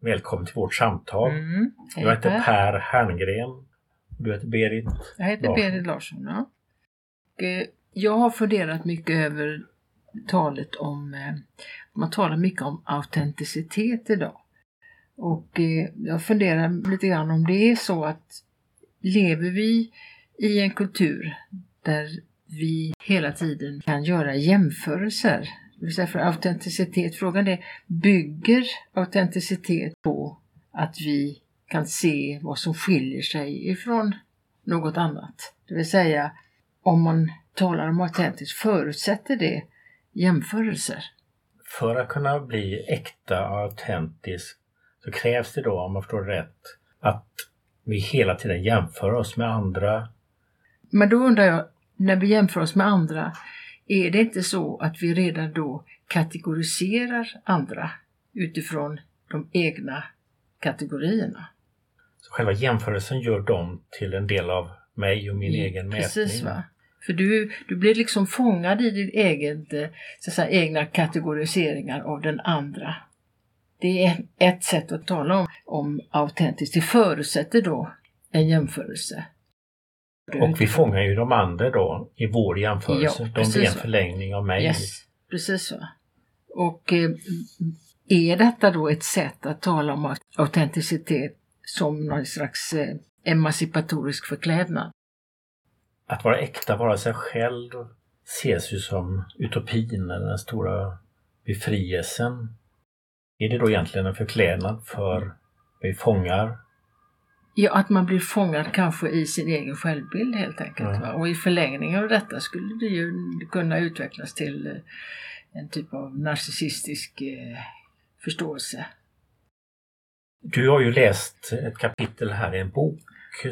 Välkommen till vårt samtal. Mm. Hej, Jag heter Per. Herngren. Du heter Berit. Jag heter Larsson. Berit Larsson. Ja. Och, eh, jag har funderat mycket över talet om, eh, man talar mycket om autenticitet idag. Och eh, jag funderar lite grann om det är så att lever vi i en kultur där vi hela tiden kan göra jämförelser. För autenticitet, frågan är, bygger autenticitet på att vi kan se vad som skiljer sig ifrån något annat? Det vill säga, om man talar om autentiskt, förutsätter det jämförelser? För att kunna bli äkta och autentisk så krävs det då, om man förstår rätt, att vi hela tiden jämför oss med andra. Men då undrar jag, när vi jämför oss med andra, är det inte så att vi redan då kategoriserar andra utifrån de egna kategorierna? Så själva jämförelsen gör dem till en del av mig och min Mm, egen mätning. Precis va. För du, du blir liksom fångad i din egen, så säga, egna kategoriseringar av den andra. Det är ett sätt att tala om, om autentiskt. Det förutsätter då en jämförelse. Och vi fångar ju de andra då i vår jämförelse. Ja, de blir en förlängning av mig. Yes, precis så. Och eh, är detta då ett sätt att tala om autenticitet som någon slags eh, emancipatorisk förklädnad? Att vara äkta, vara sig själv ses ju som utopin eller den stora befrielsen. Är det då egentligen en förklädnad för vi fångar? Ja, att man blir fångad kanske i sin egen självbild helt enkelt. Va? Och i förlängningen av detta skulle det ju kunna utvecklas till eh, en typ av narcissistisk eh, förståelse. Du har ju läst ett kapitel här i en bok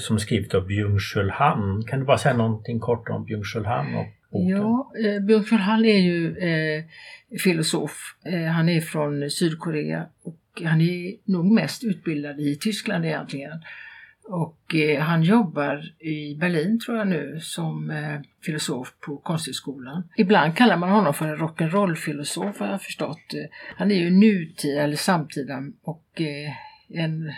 som är skrivet av Byung-Chul Han. Kan du bara säga någonting kort om Byung-Chul Han och boken? Ja, eh, Björn han är ju eh, filosof. Eh, han är från Sydkorea och han är nog mest utbildad i Tyskland egentligen. Och eh, han jobbar i Berlin tror jag nu som eh, filosof på Konsthögskolan. Ibland kallar man honom för en rock'n'roll-filosof har jag förstått. Han är ju nutida eller samtida och eh, en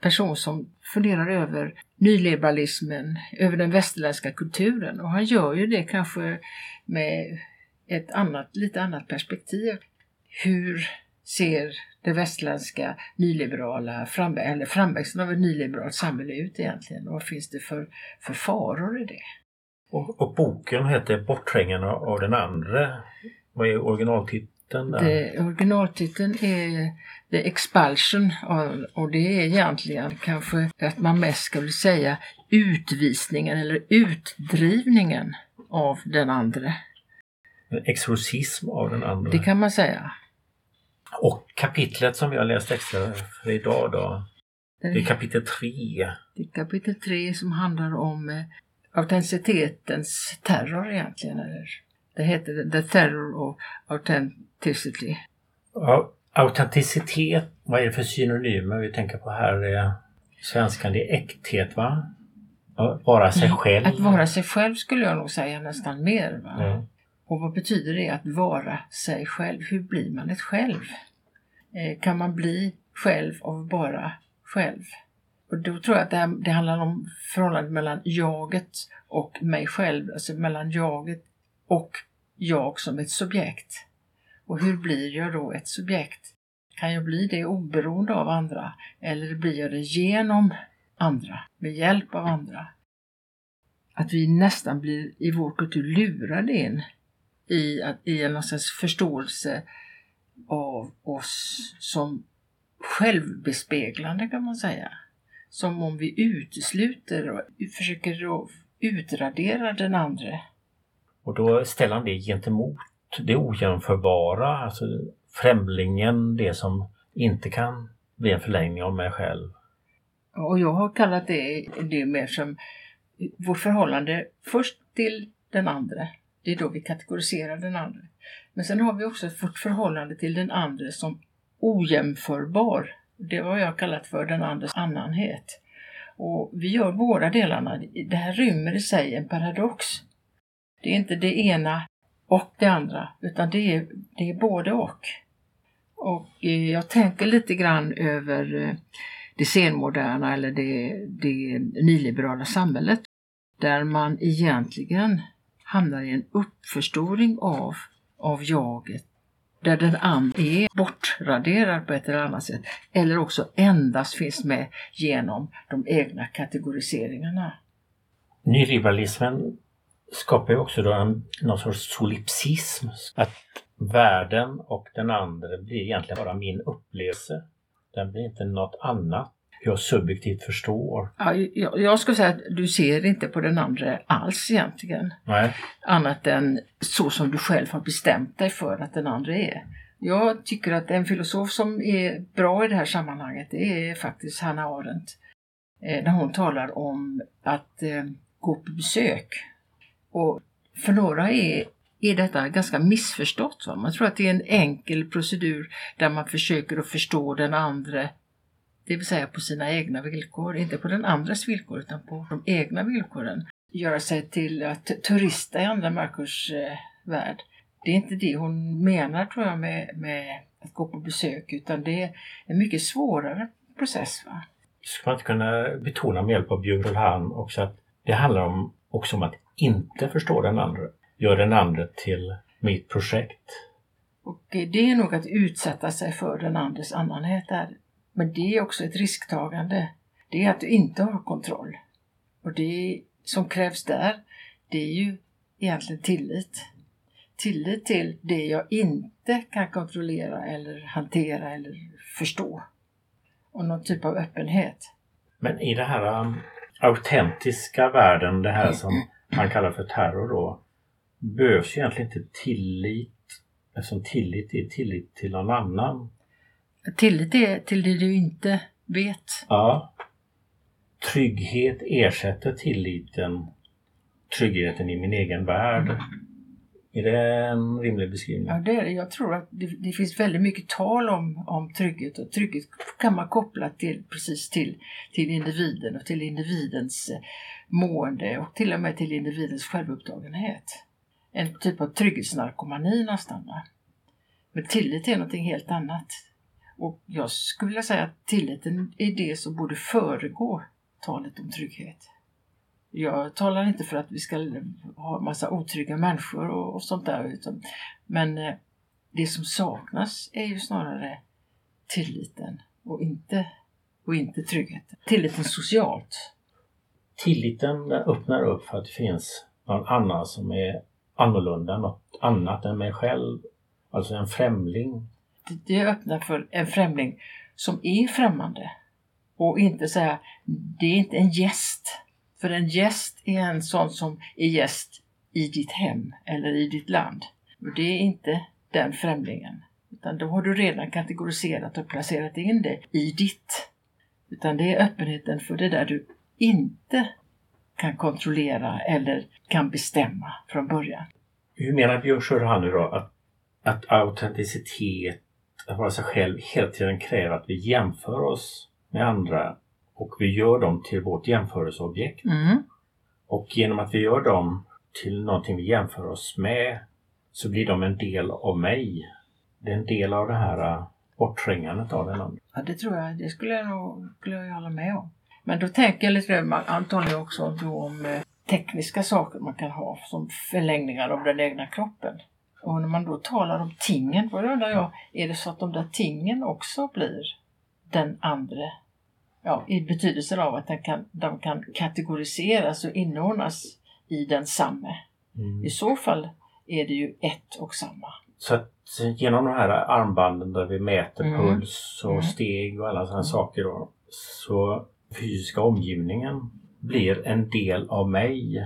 person som funderar över nyliberalismen, över den västerländska kulturen och han gör ju det kanske med ett annat, lite annat perspektiv. Hur ser det västerländska nyliberala fram, eller framväxten av ett nyliberalt samhälle ut egentligen? Och vad finns det för, för faror i det? Och, och boken heter Bortträngarna av den andra. Vad är originaltiteln där? det originaltiteln är The Expulsion och- och det är egentligen kanske att man mest skulle säga utvisningen eller utdrivningen av den andra. En exorcism av den andra. Det kan man säga. Och kapitlet som vi har läst extra för idag då. Det är kapitel 3. Det är kapitel 3 som handlar om eh, autenticitetens terror egentligen. Eller? Det heter The Terror of Authenticity. Ja, autenticitet, vad är det för synonymer vi tänker på här? Är svenskan, det är äkthet va? Ja, Vara sig själv. Att vara sig själv skulle jag nog säga nästan mer. Va? Ja. Och vad betyder det att vara sig själv? Hur blir man ett själv? Eh, kan man bli själv av bara själv? Och då tror jag att det, här, det handlar om förhållandet mellan jaget och mig själv, alltså mellan jaget och jag som ett subjekt. Och hur blir jag då ett subjekt? Kan jag bli det oberoende av andra eller blir jag det genom andra, med hjälp av andra? Att vi nästan blir i vår kultur lurade in i, att, i en någon slags förståelse av oss som självbespeglande kan man säga. Som om vi utesluter och försöker utradera den andra. Och då ställer han det gentemot det ojämförbara, alltså främlingen, det som inte kan bli en förlängning av mig själv. Och jag har kallat det, det mer som vårt förhållande först till den andra. Det är då vi kategoriserar den andra. Men sen har vi också vårt förhållande till den andra som ojämförbar. Det har jag kallat för den andres annanhet. Och vi gör båda delarna. Det här rymmer i sig en paradox. Det är inte det ena och det andra, utan det är, det är både och. Och eh, jag tänker lite grann över eh, det senmoderna eller det, det nyliberala samhället där man egentligen hamnar i en uppförstoring av, av jaget där den andra är bortraderad på ett eller annat sätt eller också endast finns med genom de egna kategoriseringarna. Nyliberalismen skapar ju också då en, någon sorts solipsism. Att världen och den andra blir egentligen bara min upplevelse. Den blir inte något annat jag subjektivt förstår. Ja, jag, jag skulle säga att du ser inte på den andra alls egentligen. Nej. Annat än så som du själv har bestämt dig för att den andra är. Jag tycker att en filosof som är bra i det här sammanhanget det är faktiskt Hanna Arendt. Eh, när hon talar om att eh, gå på besök. Och för några är, är detta ganska missförstått. Va? Man tror att det är en enkel procedur där man försöker att förstå den andra det vill säga på sina egna villkor, inte på den andras villkor utan på de egna villkoren. Göra sig till att turista i andra människors eh, värld. Det är inte det hon menar tror jag med, med att gå på besök utan det är en mycket svårare process. Va? Skulle man inte kunna betona med hjälp av Björn Han också att det handlar om, också om att inte förstå den andra. Gör den andra till mitt projekt. Och det är nog att utsätta sig för den andres annanhet där. Men det är också ett risktagande. Det är att du inte har kontroll. Och det som krävs där, det är ju egentligen tillit. Tillit till det jag inte kan kontrollera eller hantera eller förstå. Och någon typ av öppenhet. Men i den här um, autentiska världen, det här som man kallar för terror då, behövs egentligen inte tillit eftersom tillit är tillit till någon annan. Tillit är till det du inte vet. Ja. Trygghet ersätter tilliten, tryggheten i min egen värld. Är det en rimlig beskrivning? Ja, det är det. Jag tror att det, det, finns väldigt mycket tal om, om trygghet och trygghet kan man koppla till, precis till, till individen och till individens eh, mående och till och med till individens självupptagenhet. En typ av trygghetsnarkomani nästan. Men tillit är någonting helt annat. Och jag skulle vilja säga att tilliten är det som borde föregå talet om trygghet. Jag talar inte för att vi ska ha massa otrygga människor och, och sånt där. Utan, men eh, det som saknas är ju snarare tilliten och inte, och inte tryggheten. Tilliten socialt. Tilliten öppnar upp för att det finns någon annan som är annorlunda, något annat än mig själv. Alltså en främling det öppnar för en främling som är främmande. Och inte säga, det är inte en gäst. För en gäst är en sån som är gäst i ditt hem eller i ditt land. Och det är inte den främlingen. Utan då har du redan kategoriserat och placerat in det i ditt. Utan det är öppenheten för det där du inte kan kontrollera eller kan bestämma från början. Hur menar Björn Sjöran nu då att, att autenticitet att vara sig själv hela tiden kräver att vi jämför oss med andra och vi gör dem till vårt jämförelseobjekt. Mm. Och genom att vi gör dem till någonting vi jämför oss med så blir de en del av mig. Det är en del av det här äh, bortträngandet av den andra. Ja, det tror jag. Det skulle jag nog skulle jag hålla med om. Men då tänker jag lite antagligen också då om eh, tekniska saker man kan ha som förlängningar av den egna kroppen. Och när man då talar om tingen, då undrar jag, är det så att de där tingen också blir den andra? Ja, i betydelsen av att den kan, de kan kategoriseras och inordnas i densamme. Mm. I så fall är det ju ett och samma. Så att genom de här armbanden där vi mäter mm. puls och mm. steg och alla sådana mm. saker då, så fysiska omgivningen blir en del av mig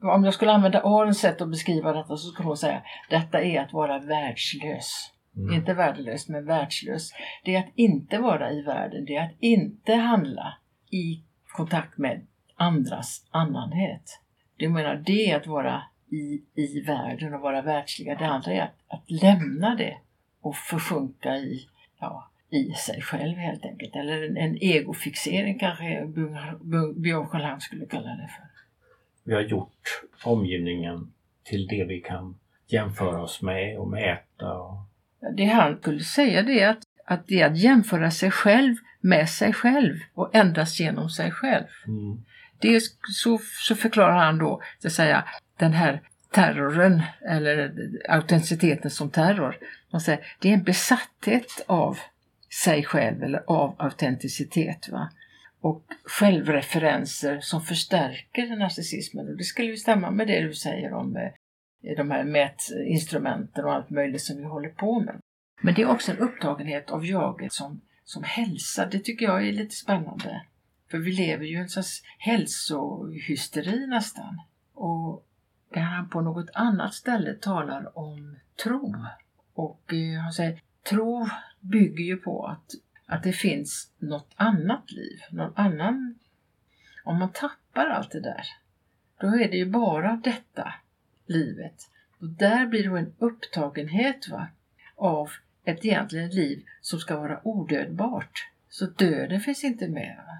om jag skulle använda Arens sätt att beskriva detta så skulle hon säga detta är att vara världslös. Mm. Inte värdelös, men världslös. Det är att inte vara i världen, det är att inte handla i kontakt med andras annanhet. Det menar, det är att vara i, i världen och vara världsliga. Det andra är att, att lämna det och försjunka i, ja, i sig själv helt enkelt. Eller en, en egofixering kanske Björn Sjöland skulle kalla det för vi har gjort omgivningen till det vi kan jämföra oss med och mäta och Det han skulle säga det är att, att det är att jämföra sig själv med sig själv och endast genom sig själv. Mm. Det är, så, så förklarar han då, så att säga, den här terroren eller autenticiteten som terror. Man säger, det är en besatthet av sig själv eller av autenticitet. Va? Och självreferenser som förstärker narcissismen. Och det skulle ju stämma med det du säger om eh, de här mätinstrumenten och allt möjligt som vi håller på med. Men det är också en upptagenhet av jaget som, som hälsa. Det tycker jag är lite spännande. För vi lever ju i en sorts hälsohysteri nästan. Och där han på något annat ställe talar om tro. Och eh, han säger tro bygger ju på att, att det finns något annat liv, någon annan... Om man tappar allt det där, då är det ju bara detta livet. Och där blir det en upptagenhet va, av ett egentligen liv som ska vara odödbart. Så döden finns inte med. Va?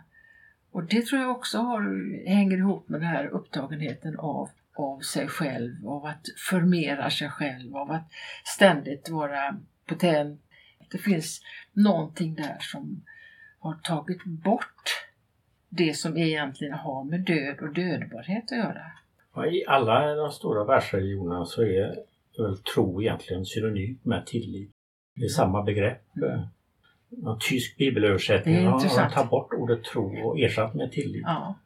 Och det tror jag också har, hänger ihop med den här upptagenheten av, av sig själv, av att förmera sig själv, av att ständigt vara potent. Det finns någonting där som har tagit bort det som egentligen har med död och dödbarhet att göra. Ja, I alla de stora världsreligionerna så är väl tro egentligen synonymt med tillit. Det är samma begrepp. Mm. En tysk bibelöversättning har tagit bort ordet tro och ersatt med tillit. Ja.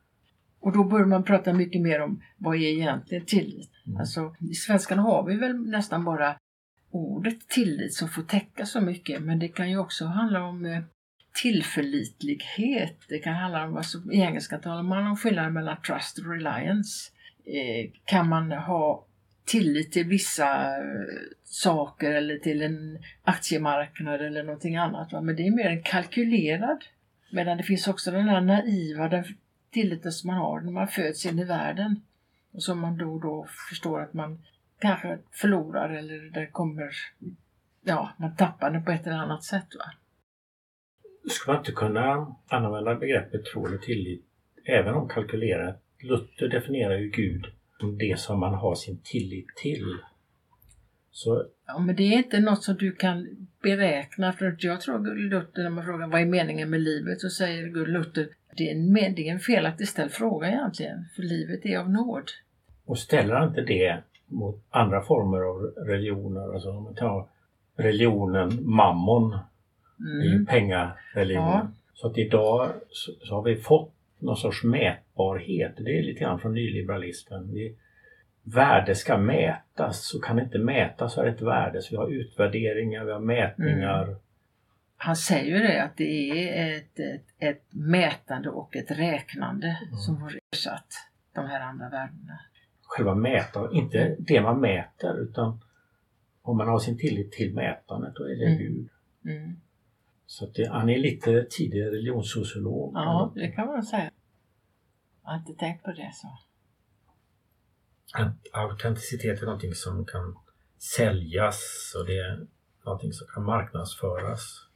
Och då börjar man prata mycket mer om vad är egentligen tillit? Mm. Alltså, I svenskan har vi väl nästan bara ordet tillit som får täcka så mycket men det kan ju också handla om eh, tillförlitlighet. Det kan handla om, alltså, i engelska talar man om skillnaden mellan trust och reliance. Eh, kan man ha tillit till vissa eh, saker eller till en aktiemarknad eller någonting annat. Va? Men det är mer en kalkylerad. Medan det finns också den här naiva den tilliten som man har när man föds in i världen. Och som man då och då förstår att man kanske förlorar eller det kommer, ja, man tappar den på ett eller annat sätt. Va? Ska man inte kunna använda begreppet tro eller tillit även om kalkylerat? Luther definierar ju Gud som det som man har sin tillit till. Så Ja, men det är inte något som du kan beräkna. För att jag tror Luther, när man frågar vad är meningen med livet, så säger Luther det är en, det är en felaktigt ställd fråga egentligen. För livet är av nåd. Och ställer han inte det mot andra former av religioner, alltså om man tar religionen mammon, det är ju Mm. pengareligionen. Ja. Så att idag så, så har vi fått någon sorts mätbarhet. Det är lite grann från nyliberalismen. Vi, värde ska mätas, så kan det inte mätas så är det ett värde. Så vi har utvärderingar, vi har mätningar. Han säger ju det att det är ett, ett, ett mätande och ett räknande som har ersatt de här andra värdena. Själva mätaren, inte det man mäter utan om man har sin tillit till mätandet då är det Mm. Gud. Mm. Så att det, han är lite tidig religionssociolog. Ja, det kan man säga. Jag har inte tänkt på det så. Att autenticitet är någonting som kan säljas och det är någonting som kan marknadsföras.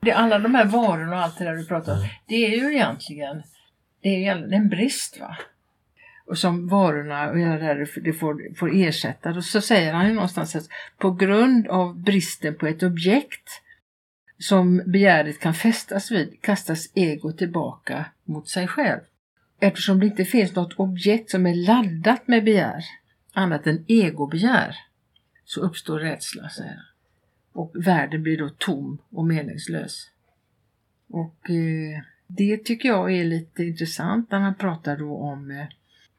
Det, alla de här varorna och allt det där du pratar om, Mm. det är ju egentligen det är en brist. va? Och som varorna och det där det får, får ersätta. Och så säger han ju någonstans att på grund av bristen på ett objekt som begäret kan fästas vid kastas ego tillbaka mot sig själv. Eftersom det inte finns något objekt som är laddat med begär, annat än egobegär, så uppstår rädsla, säger han. Och världen blir då tom och meningslös. Och eh, det tycker jag är lite intressant när man pratar då om, eh,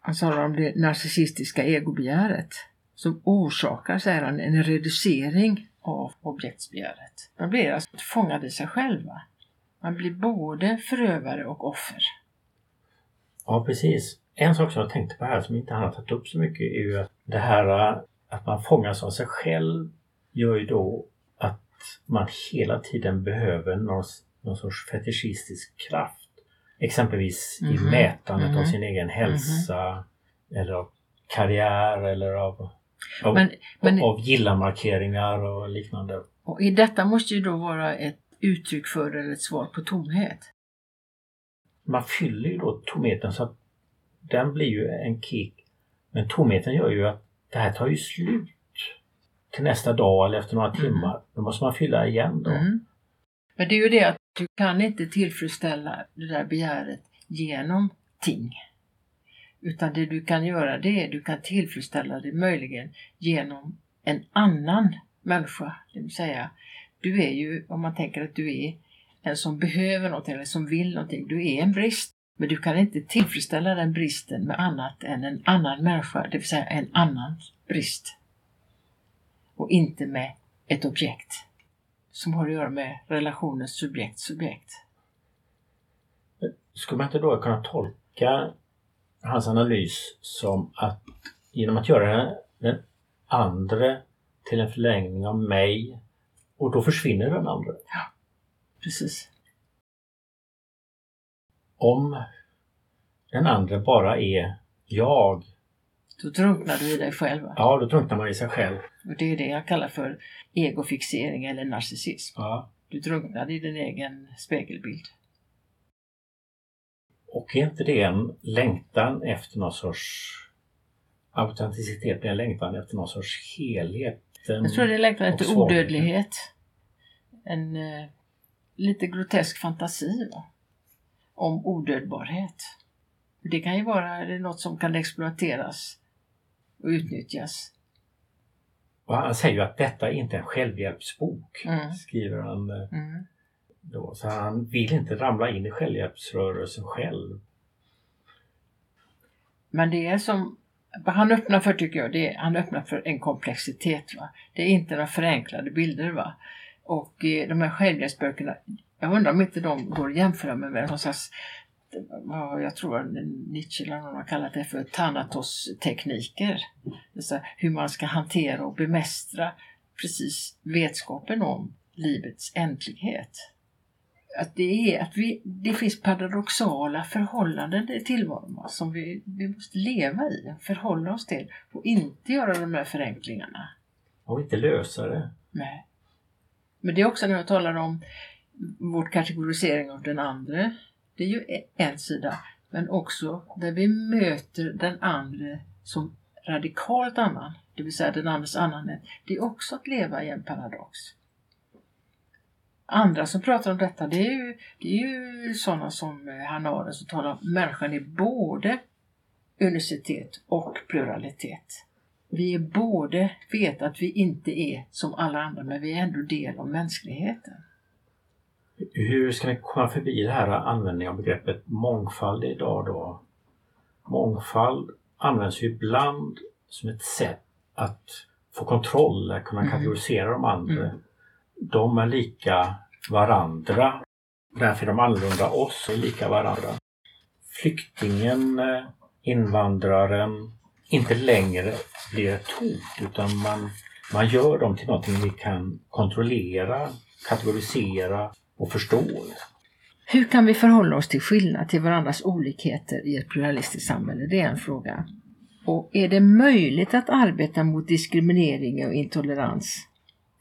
han talar om det narcissistiska egobegäret som orsakar, säger han, en reducering av objektsbegäret. Man blir alltså fångad i sig själva. Man blir både förövare och offer. Ja, precis. En sak som jag tänkte på här som inte han har tagit upp så mycket är ju att det här äh, att man fångas av sig själv gör ju då att man hela tiden behöver någon, någon sorts fetischistisk kraft. Exempelvis i Mhm, mätandet av mhm, sin egen hälsa eller av karriär eller av, av, Men, men av gillamarkeringar och liknande. och i detta måste ju då vara ett uttryck för eller ett svar på tomhet. Man fyller ju då tomheten så att den blir ju en kick. Men tomheten gör ju att det här tar ju slut. till nästa dag eller efter några timmar. Då måste man fylla igen då. Mm. Men det är ju det att du kan inte tillfredsställa det där begäret genom ting. Utan det du kan göra det är du kan tillfredsställa det möjligen genom en annan människa. Det vill säga, du är ju, om man tänker att du är en som behöver någonting eller som vill någonting, du är en brist. Men du kan inte tillfredsställa den bristen med annat än en annan människa, det vill säga en annan brist. Och inte med ett objekt som har att göra med relationen subjekt-subjekt. Skulle man inte då kunna tolka hans analys som att genom att göra den andra till en förlängning av mig och då försvinner den andra? Ja, precis. Om den andra bara är jag. Då drunknar du i dig själv. Ja, då drunknar man i sig själv. Och det är det jag kallar för egofixering eller narcissism. Ja. Du drunknar i din egen spegelbild. Och är inte det en längtan efter någon sorts autenticitet, en längtan efter någon sorts helhet? Jag tror det är längtan efter odödlighet. En eh, lite grotesk fantasi va? om odödbarhet. Det kan ju vara något som kan exploateras och utnyttjas. Och han säger ju att detta inte är en självhjälpsbok, Mm. skriver han eh, Mm. då. Så han vill inte ramla in i självhjälpsrörelsen själv. Men det är som vad han öppnar för tycker jag, det är, han öppnar för en komplexitet. Va? Det är inte några förenklade bilder. Va? Och eh, de här självhjälpsböckerna, jag undrar om inte de går att jämföra med, någon slags, jag tror Nietzsche eller någon har kallat det för Thanatos-tekniker. Säga hur man ska hantera och bemästra precis vetskapen om livets ändlighet. Att det, är, att vi, det finns paradoxala förhållanden i tillvaron va, som vi, vi måste leva i, förhålla oss till och inte göra de här förenklingarna. Och inte lösa det. Nej. Men det är också när jag talar om vår kategorisering av den andra. Det är ju e- en sida. Men också där vi möter den andra som radikalt annan. Det vill säga den andres annanhet. Det är också att leva i en paradox. Andra som pratar om detta det är ju, det är ju sådana som eh, Hanaren som talar om människan är både unicitet och pluralitet. Vi är både, vet att vi inte är som alla andra men vi är ändå del av mänskligheten. Hur ska ni komma förbi det här användningen av begreppet mångfald idag då? Mångfald används ju ibland som ett sätt att få kontroll, att kunna Mm. kategorisera de andra. Mm. De är lika varandra. Därför är de annorlunda oss är lika varandra. Flyktingen, invandraren, inte längre blir ett hot utan man, man gör dem till någonting vi kan kontrollera, kategorisera och förstår. Hur kan vi förhålla oss till skillnad till varandras olikheter i ett pluralistiskt samhälle? Det är en fråga. Och är det möjligt att arbeta mot diskriminering och intolerans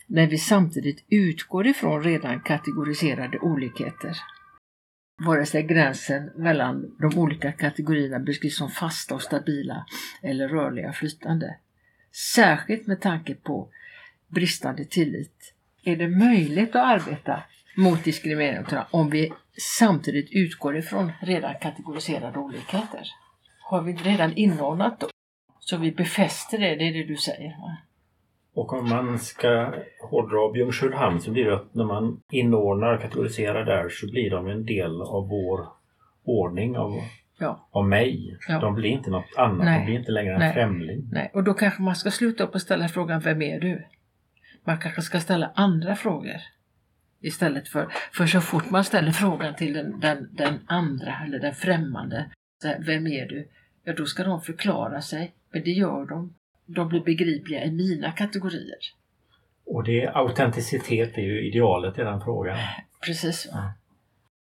när vi samtidigt utgår ifrån redan kategoriserade olikheter? Vare sig gränsen mellan de olika kategorierna beskrivs som fasta och stabila eller rörliga och flytande. Särskilt med tanke på bristande tillit. Är det möjligt att arbeta mot diskriminering om vi samtidigt utgår ifrån redan kategoriserade olikheter? Har vi redan inordnat då? Så vi befäster det, det är det du säger. Va? Och om man ska hårdra Byung-Chul Han så blir det att när man inordnar och kategoriserar där så blir de en del av vår ordning, av, Ja. av mig. Ja. De blir inte något annat, Nej. de blir inte längre en Nej. främling. Nej, och då kanske man ska sluta upp och ställa frågan Vem är du? Man kanske ska ställa andra frågor. Istället för, för så fort man ställer frågan till den, den, den andra eller den främmande, här, vem är du? Ja, då ska de förklara sig, men det gör de. De blir begripliga i mina kategorier. Och det autenticitet är ju idealet i den frågan. Precis. Ja.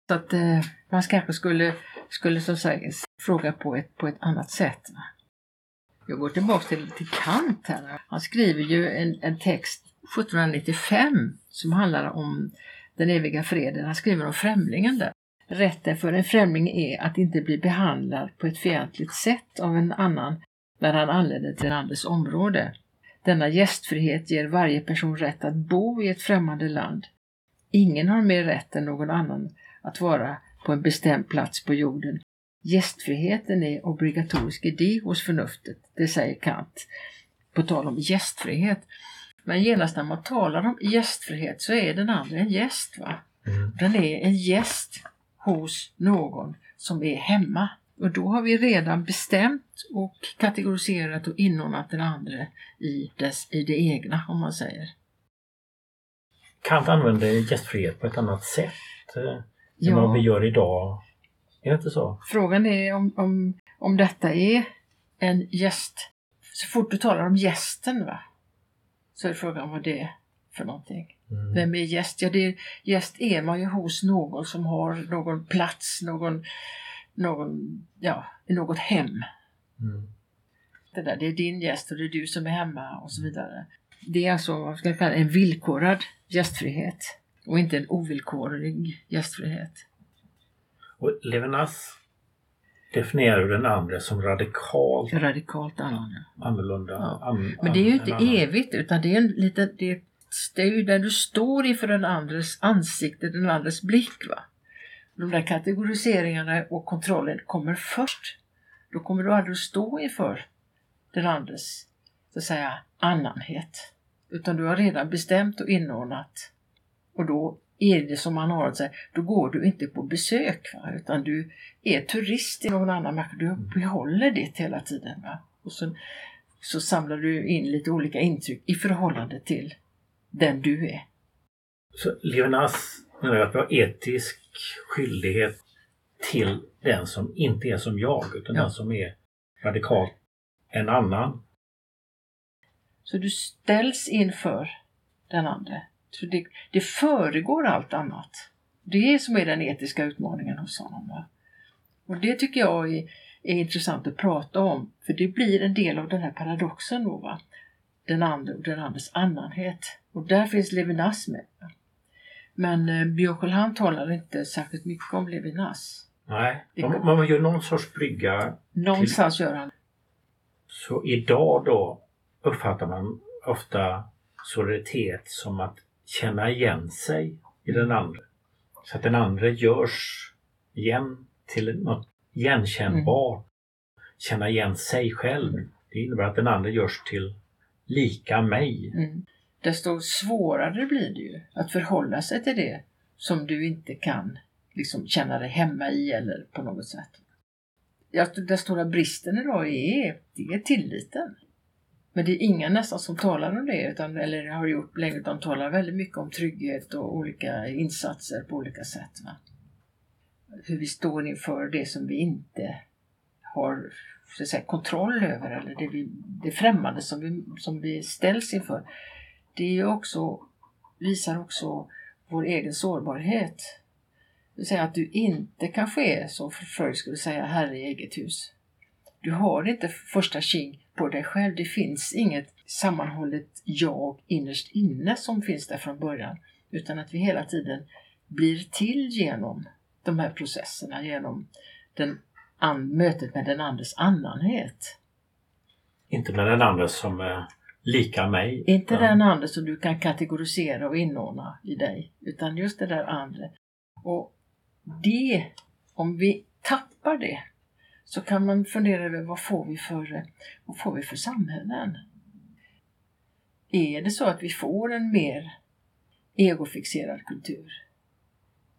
Så att eh, man kanske skulle, skulle så sagt, fråga på ett, på ett annat sätt. Va? Jag går tillbaka till, till Kant här. Han skriver ju en, en text 1795 som handlar om den eviga freden. Han skriver om främlingen där. Rätten för en främling är att inte bli behandlad på ett fientligt sätt av en annan när han anländer till en andres område. Denna gästfrihet ger varje person rätt att bo i ett främmande land. Ingen har mer rätt än någon annan att vara på en bestämd plats på jorden. Gästfriheten är obligatorisk idé hos förnuftet, det säger Kant. På tal om gästfrihet. Men genast när man talar om gästfrihet så är den andra en gäst. va? Mm. Den är en gäst hos någon som är hemma. Och då har vi redan bestämt och kategoriserat och inordnat den andra i, dess, i det egna, om man säger. Kant använde gästfrihet på ett annat sätt eh, än Ja. vad vi gör idag. Är det inte så? Frågan är om, om, om detta är en gäst. Så fort du talar om gästen, va? Så är frågan vad det är för någonting. Mm. Vem är gäst? Ja, det är, gäst är man ju hos någon som har någon plats, någon, någon, ja, något hem. Mm. Det, där, det är din gäst och det är du som är hemma och så vidare. Det är alltså vad ska jag kalla, en villkorad gästfrihet och inte en ovillkorlig gästfrihet. Och Levinas definierar ju den andra som radikalt Radikalt annorlunda. annorlunda. Ja. An, Men det är ju inte annan. evigt utan det är, en liten, det, är, det är ju där du står inför den andres ansikte, den andres blick. Va? De där kategoriseringarna och kontrollen kommer först. Då kommer du aldrig stå inför den andres så att säga annanhet. Utan du har redan bestämt och inordnat. Och då är det som man har att säga, då går du inte på besök va? utan du är turist i någon annan makt. Du behåller det hela tiden. Va? Och så, så samlar du in lite olika intryck i förhållande till den du är. Så Levinas menar att vi har etisk skyldighet till den som inte är som jag utan Ja. den som är radikalt en annan. Så du ställs inför den andra. Så det, det föregår allt annat. Det är som är den etiska utmaningen hos honom. Va? Och det tycker jag är, är intressant att prata om. För det blir en del av den här paradoxen då. Va? Den andra och den andres annanhet. Och där finns Levinas med. Va? Men eh, Björkål han talar inte särskilt mycket om Levinas. Nej, Det- man, man gör någon sorts brygga. Någonstans gör han Så idag då uppfattar man ofta solidaritet som att känna igen sig i den andra. Så att den andra görs igen till något igenkännbart. Känna igen sig själv. Det innebär att den andra görs till lika mig. Mm. Desto svårare blir det ju att förhålla sig till det som du inte kan liksom, känna dig hemma i eller på något sätt. Den stora bristen idag är, det är tilliten. Men det är ingen nästan som talar om det, utan, eller har gjort länge, utan talar väldigt mycket om trygghet och olika insatser på olika sätt. Va? Hur vi står inför det som vi inte har så att säga, kontroll över, eller det, vi, det främmande som vi, som vi ställs inför. Det är också, visar också vår egen sårbarhet. Det vill säga att du inte kanske är, som förr skulle säga, herre i eget hus. Du har inte första king på dig själv. Det finns inget sammanhållet jag innerst inne som finns där från början. Utan att vi hela tiden blir till genom de här processerna, genom den mötet med den andres annanhet. Inte med den andra som är lika mig. Inte utan- den andra som du kan kategorisera och inordna i dig, utan just det där andra. Och det, om vi tappar det, så kan man fundera över vad får vi för, eh, vad får vi för samhällen? Är det så att vi får en mer egofixerad kultur?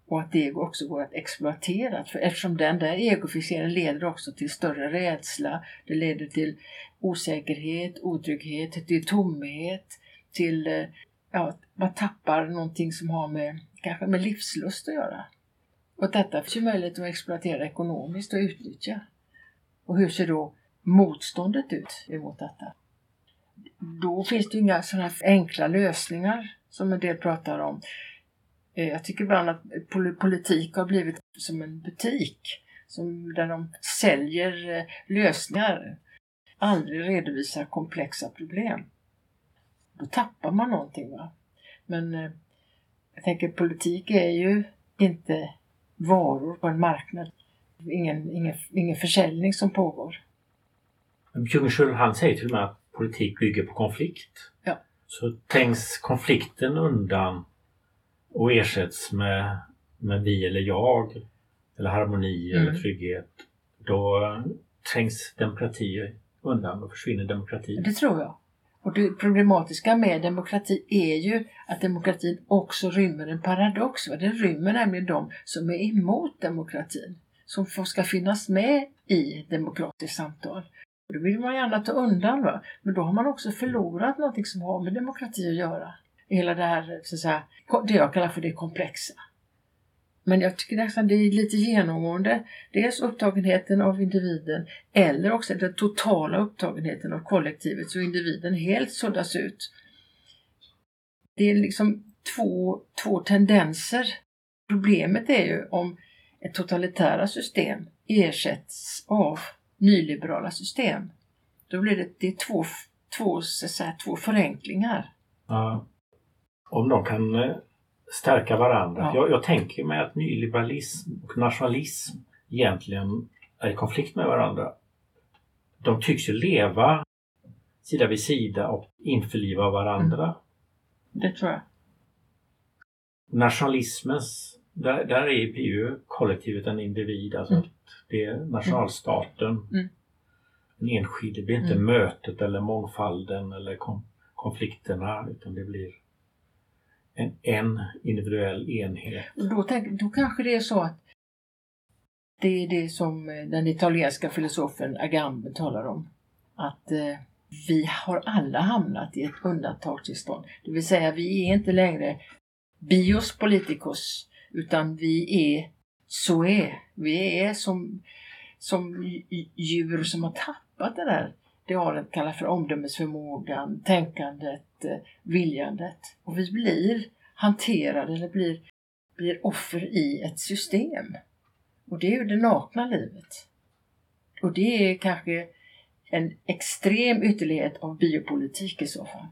Och att det också går att exploatera. För eftersom den där egofixeringen leder också till större rädsla, det leder till osäkerhet, otrygghet, till tomhet, till eh, ja, att man tappar någonting som har med, kanske med livslust att göra. Och detta finns ju möjlighet att exploatera ekonomiskt och utnyttja. Och hur ser då motståndet ut emot detta? Då finns det ju inga sådana här enkla lösningar som en del pratar om. Eh, jag tycker ibland att politik har blivit som en butik som, där de säljer eh, lösningar, aldrig redovisar komplexa problem. Då tappar man någonting. Va? Men eh, jag tänker politik är ju inte varor på en marknad. Ingen, ingen, ingen försäljning som pågår. Björn han säger till och med att politik bygger på konflikt. Ja. Så trängs konflikten undan och ersätts med, med vi eller jag eller harmoni Mm. eller trygghet. Då trängs demokrati undan och försvinner demokratin. Det tror jag. Och det problematiska med demokrati är ju att demokratin också rymmer en paradox. Va? Den rymmer nämligen de som är emot demokratin. Som ska finnas med i demokratiskt samtal. Och Det vill man gärna ta undan. Va? Men då har man också förlorat någonting som har med demokrati att göra. Hela det här, så att säga, det jag kallar för det komplexa. Men jag tycker nästan det är lite genomgående. Dels upptagenheten av individen eller också den totala upptagenheten av kollektivet så individen helt suddas ut. Det är liksom två, två tendenser. Problemet är ju om totalitära system ersätts av nyliberala system. Då blir det, det två, två, så säga, två förenklingar. Ja. Om de kan eh, stärka varandra. Ja. Jag, jag tänker mig att nyliberalism och nationalism egentligen är i konflikt med varandra. De tycks ju leva sida vid sida och införliva varandra. Det tror jag. Nationalismens, där, där är, ju kollektivet en individ. Alltså Mm. att det är nationalstaten. Mm. En enskild. Det blir inte Mm. mötet eller mångfalden eller konflikterna utan det blir en, en individuell enhet. Då, tänk, då kanske det är så att det är det som eh, den italienska filosofen Agamben talar om. Att eh, vi har alla hamnat i ett undantagstillstånd. Det vill säga vi är inte längre bios politicos utan vi är zoe. Vi är som, som djur som har tappat det där det Arendt kallar för omdömesförmågan, tänkandet, eh, viljandet. Och vi blir hanterade eller blir, blir offer i ett system. Och det är ju det nakna livet. Och det är kanske en extrem ytterlighet av biopolitik i så fall.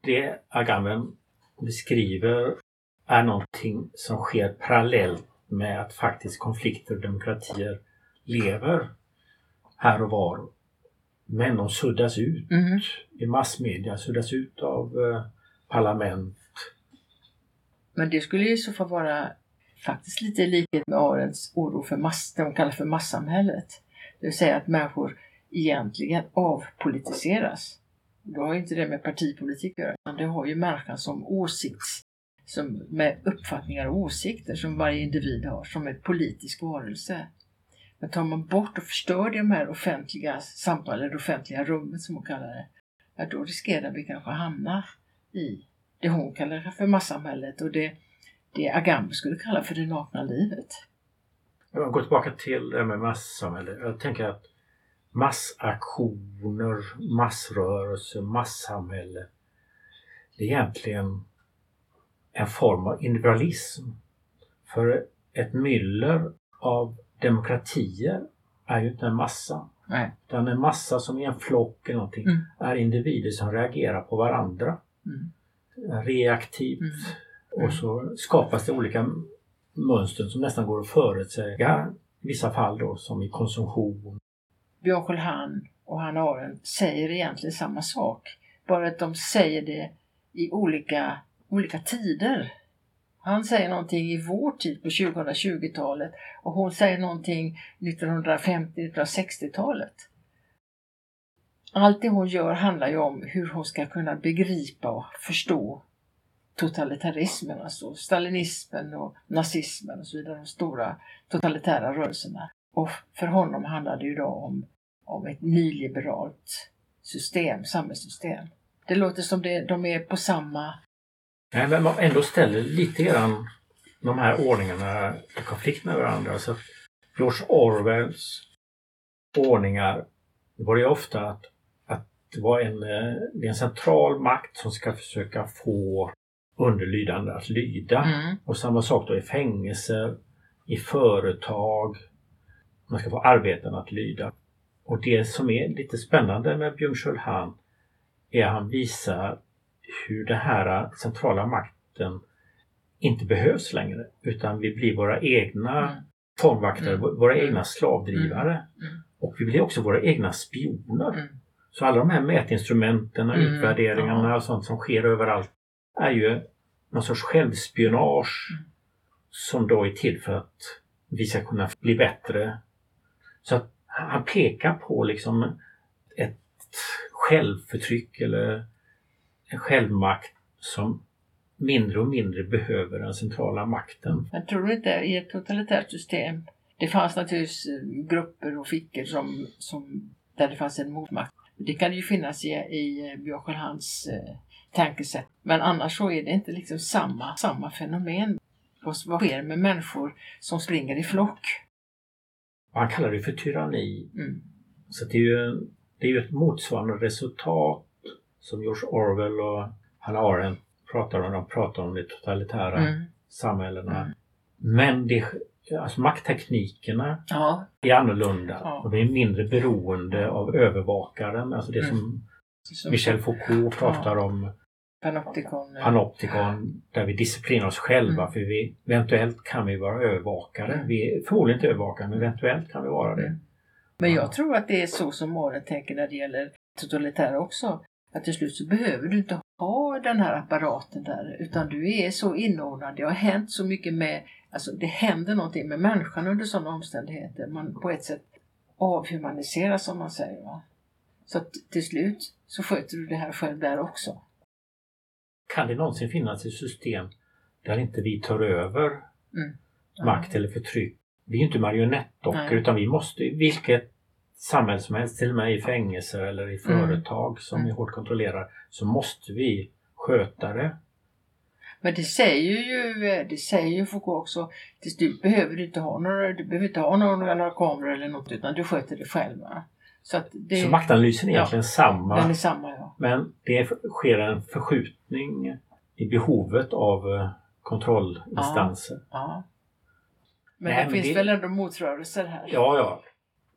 Det Agamben beskriver är någonting som sker parallellt med att faktiskt konflikter och demokratier lever här och var. Men de suddas ut Mhm. i massmedia, suddas ut av eh, parlament. Men det skulle i så fall vara faktiskt lite i likhet med Arends oro för mass, det de kallar för massamhället. Det vill säga att människor egentligen avpolitiseras. Då har ju inte det med partipolitik att göra, utan det har ju människan som åsikts, som med uppfattningar och åsikter som varje individ har, som en politisk varelse. Men tar man bort och förstör de här offentliga samtalen, det offentliga rummet som hon kallar det, ja, då riskerar vi kanske att hamna i det hon kallar för massamhället och det, det Agamben skulle kalla för det nakna livet. Jag går tillbaka till det med massamhället, Jag tänker att massaktioner, massrörelser, massamhälle. Det är egentligen en form av individualism. För ett myller av demokratier är ju inte en massa. Nej. Utan en massa som är en flock eller någonting Mm. är individer som reagerar på varandra. Mm. Reaktivt. Mm. Och så skapas det olika mönster som nästan går att förutsäga. I vissa fall då som i konsumtion. Björn Skölhan och Hanna Arendt säger egentligen samma sak. Bara att de säger det i olika, olika tider. Han säger någonting i vår tid på 2020-talet och hon säger någonting 1950-1960-talet. Allt det hon gör handlar ju om hur hon ska kunna begripa och förstå totalitarismen, alltså stalinismen och nazismen och så vidare, de stora totalitära rörelserna. Och för honom handlar det ju då om, om ett nyliberalt system, samhällssystem. Det låter som det, de är på samma... Nej, men man ändå ställer lite grann de här ordningarna i konflikt med varandra. Alltså, George Orwells ordningar det var ju ofta att, att det var en, eh, det en central makt som ska försöka få underlydande att lyda. Mm. Och samma sak då i fängelser, i företag. Man ska få arbetarna att lyda. Och det som är lite spännande med Björn Skölhan är att han visar hur den här centrala makten inte behövs längre utan vi blir våra egna Mm. fångvaktare, Mm. våra Mm. egna slavdrivare. Mm. Och vi blir också våra egna spioner. Mm. Så alla de här mätinstrumenten, Mm, utvärderingarna och sånt som sker överallt är ju någon sorts självspionage Mm. som då är till för att vi ska kunna bli bättre. Så att han pekar på liksom ett självförtryck eller en självmakt som mindre och mindre behöver den centrala makten. Men tror du inte i ett totalitärt system, det fanns naturligtvis eh, grupper och fickor som, som, där det fanns en motmakt. Det kan det ju finnas i, i eh, Björn Skölds eh, tankesätt. Men annars så är det inte liksom samma, samma fenomen. Vad, vad sker med människor som springer i flock? Han kallar det för tyranni. Mm. Så det är ju, det är ju ett motsvarande resultat som George Orwell och Hannah Arendt pratar om. De pratar om de totalitära Mm. samhällena. Mm. Men det, alltså maktteknikerna Ja, är annorlunda Ja. och vi är mindre beroende av övervakaren. Alltså det Mm. som Michel Foucault pratar om, Panopticon. eh, panoptikon, där vi disciplinerar oss själva Mm. för vi, eventuellt kan vi vara övervakare. Mm. Vi är förmodligen inte övervakare men eventuellt kan vi vara det. Mm. Men jag tror att det är så som Maren tänker när det gäller totalitära också. Att till slut så behöver du inte ha den här apparaten där utan du är så inordnad. Det har hänt så mycket med, alltså det händer någonting med människan under sådana omständigheter. Man på ett sätt avhumaniseras som man säger. Va? Så att till slut så sköter du det här själv där också. Kan det någonsin finnas ett system där inte vi tar över Mm. makt eller förtryck? Vi är ju inte marionettdockor utan vi måste, vilket samhälle som helst, till och med i fängelser eller i Mm. företag som Mm. är hårt kontrollerar, så måste vi sköta det. Men det säger ju, det säger ju Foucault också, till slut behöver du inte ha några, du behöver inte ha några, några kameror eller något utan du sköter det själv. Så det, Så maktanalysen är Ja. egentligen samma. den är samma ja. Men det sker en förskjutning i behovet av eh, kontrollinstanser. ja. Men Nej, det men finns det- väl ändå motrörelser här? Ja, ja.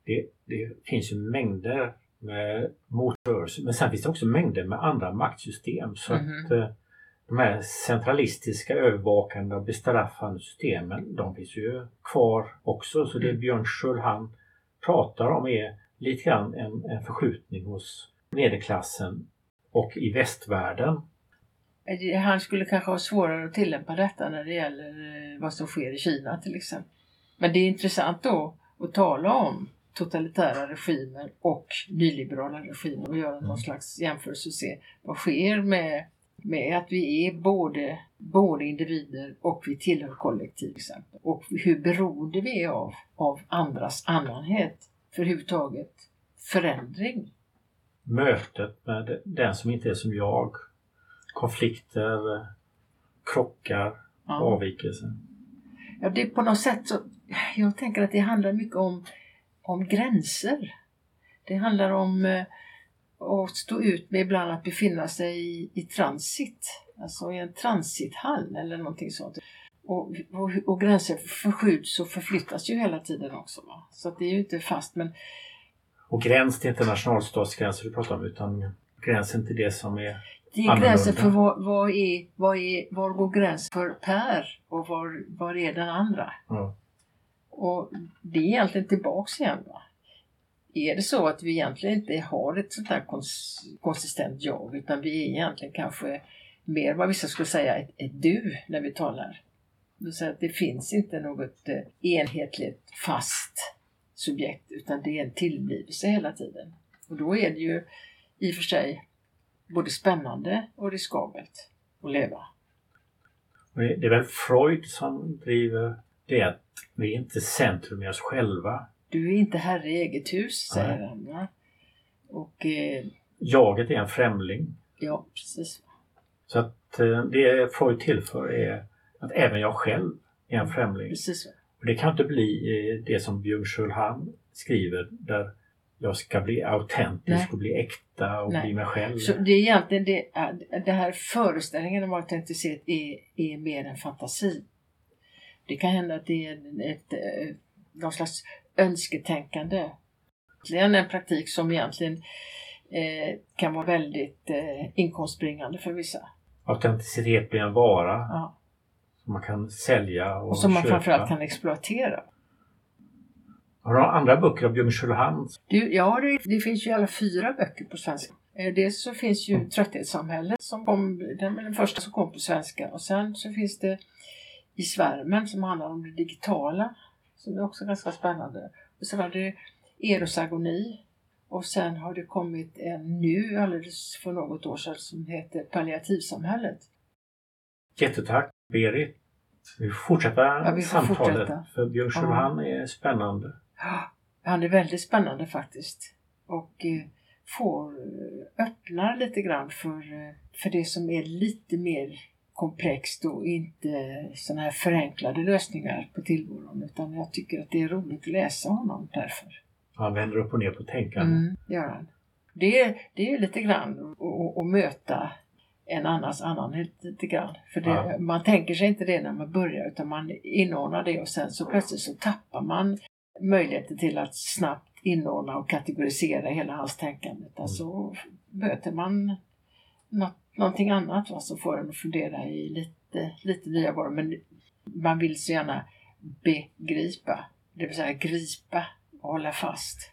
Det, det finns ju mängder med motrörelser. Men sen finns det också mängder med andra maktsystem. Så Mhm. att eh, de här centralistiska övervakande och bestraffande systemen, de finns ju kvar också. Så det Mm. Björn Sköld han pratar om är lite grann en, en förskjutning hos medelklassen och i västvärlden. Han skulle kanske ha svårare att tillämpa detta när det gäller eh, vad som sker i Kina till exempel. Men det är intressant då att tala om totalitära regimer och nyliberala regimer och göra Mm. någon slags jämförelse och se vad sker med, med att vi är både, både individer och vi tillhör kollektiv exempel. Och hur beroende vi är av, av andras annanhet för överhuvudtaget förändring. Mötet med den som inte är som jag. Konflikter, krockar, Ja. avvikelser. Ja, det är på något sätt så, jag tänker att det handlar mycket om, om gränser. Det handlar om eh, att stå ut med ibland att befinna sig i, i transit, alltså i en transithall eller någonting sånt. Och, och, och gränser förskjuts och förflyttas ju hela tiden också. Va? Så det är ju inte fast men Och gräns till inte nationalstatsgränser du pratar om utan gränsen till det som är det är gränsen för vad, vad, är, vad är, var går gränsen för Per och var, var är den andra? ja, och det är egentligen tillbaks igen. Va? Är det så att vi egentligen inte har ett sånt här kons- konsistent jag utan vi är egentligen kanske mer vad vissa skulle säga ett, ett du när vi talar. Det att det finns inte något eh, enhetligt fast subjekt utan det är en tillblivelse hela tiden. Och då är det ju i och för sig både spännande och riskabelt att leva. Det det är väl Freud som driver det att vi är inte centrum i oss själva. Du är inte herre i eget hus, säger han. Och eh, Jaget är en främling. ja, precis. Så att eh, det Freud tillför är att även jag själv är en främling. precis. Och det kan inte bli eh, det som Björn han skriver där jag ska bli autentisk Nej. och bli äkta och Nej. bli mig själv. Så det är egentligen det, det här föreställningen om autenticitet är, är mer en fantasi. Det kan hända att det är ett, eh, någon slags önsketänkande. Egentligen en praktik som egentligen eh, kan vara väldigt eh, inkomstbringande för vissa. Autenticitet blir en vara Ja. som man kan sälja och, Och som man köpa. framförallt kan exploatera. Har du andra böcker av Björn Han? Ja, det, det, finns ju alla fyra böcker på svenska. Dels så finns ju mm. Trötthetssamhället som kom, den, den första som kom på svenska och sen så finns det I svärmen som handlar om det digitala som är också ganska spännande. Och sen var det Erosagoni och sen har det kommit en nu alldeles för något år sedan som heter Palliativsamhället. Jättetack Berit. Vi fortsätter ja, vi samtalet fortsätta. för Björn ja. är spännande. Ja, han är väldigt spännande faktiskt. Och eh, får eh, öppna lite grann för, eh, för det som är lite mer komplext och inte sådana här förenklade lösningar på tillvaron utan jag tycker att det är roligt att läsa honom därför. Han vänder upp och ner på tänkandet. Mm, gör han. Det, det är lite grann att möta en annans annan lite grann. För det, ja. man tänker sig inte det när man börjar utan man inordnar det och sen så plötsligt så tappar man möjligheten till att snabbt inordna och kategorisera hela hans tänkande. Mm. Alltså möter man något, någonting annat va, som får en att fundera i lite, lite nya banor. Men man vill så gärna begripa, det vill säga gripa och hålla fast.